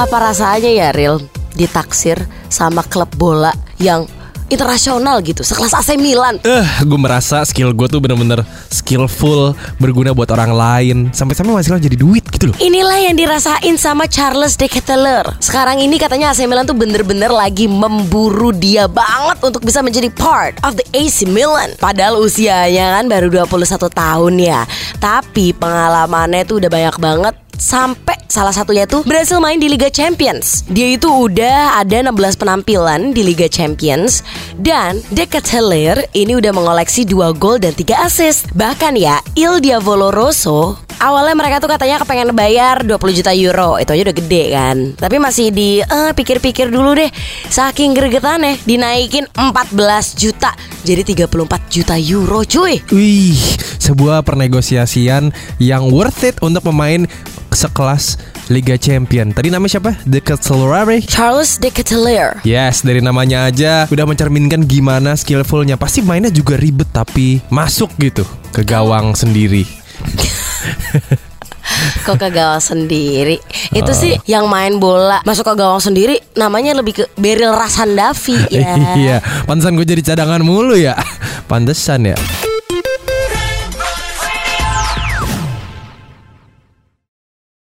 Apa rasanya ya Real ditaksir sama klub bola yang internasional gitu sekelas AC Milan? Eh, gue merasa skill gue tuh bener-bener skillful, berguna buat orang lain. Sampai-sampai masih jadi duit gitu loh. Inilah yang dirasain sama Charles de Ketteler Sekarang ini katanya AC Milan tuh bener-bener lagi memburu dia banget Untuk bisa menjadi part of the AC Milan. Padahal usianya kan baru 21 tahun ya. Tapi pengalamannya tuh udah banyak banget Sampai salah satunya tuh berhasil main di Liga Champions. Dia itu udah ada 16 penampilan di Liga Champions. Dan De Ketteler ini udah mengoleksi 2 gol dan 3 assist. Bahkan ya Il Diavolo Rosso Awalnya mereka tuh katanya kepengen bayar 20 juta euro. Itu aja udah gede kan. Tapi masih di eh, pikir-pikir dulu deh. Saking gregetannya Dinaikin 14 juta Jadi 34 juta euro cuy. Wih, sebuah pernegosiasian yang worth it untuk pemain sekelas Liga Champion. Tadi namanya siapa? The Kettelare? Charles de Ketteler Yes, dari namanya aja udah mencerminkan gimana skillfulnya. Pasti mainnya juga ribet tapi masuk gitu ke gawang sendiri. Kok ke gawang sendiri Itu sih yang main bola Masuk ke gawang sendiri Namanya lebih ke Beryl Rasandavi ya iya, pantesan gue jadi cadangan mulu ya. Pantesan ya.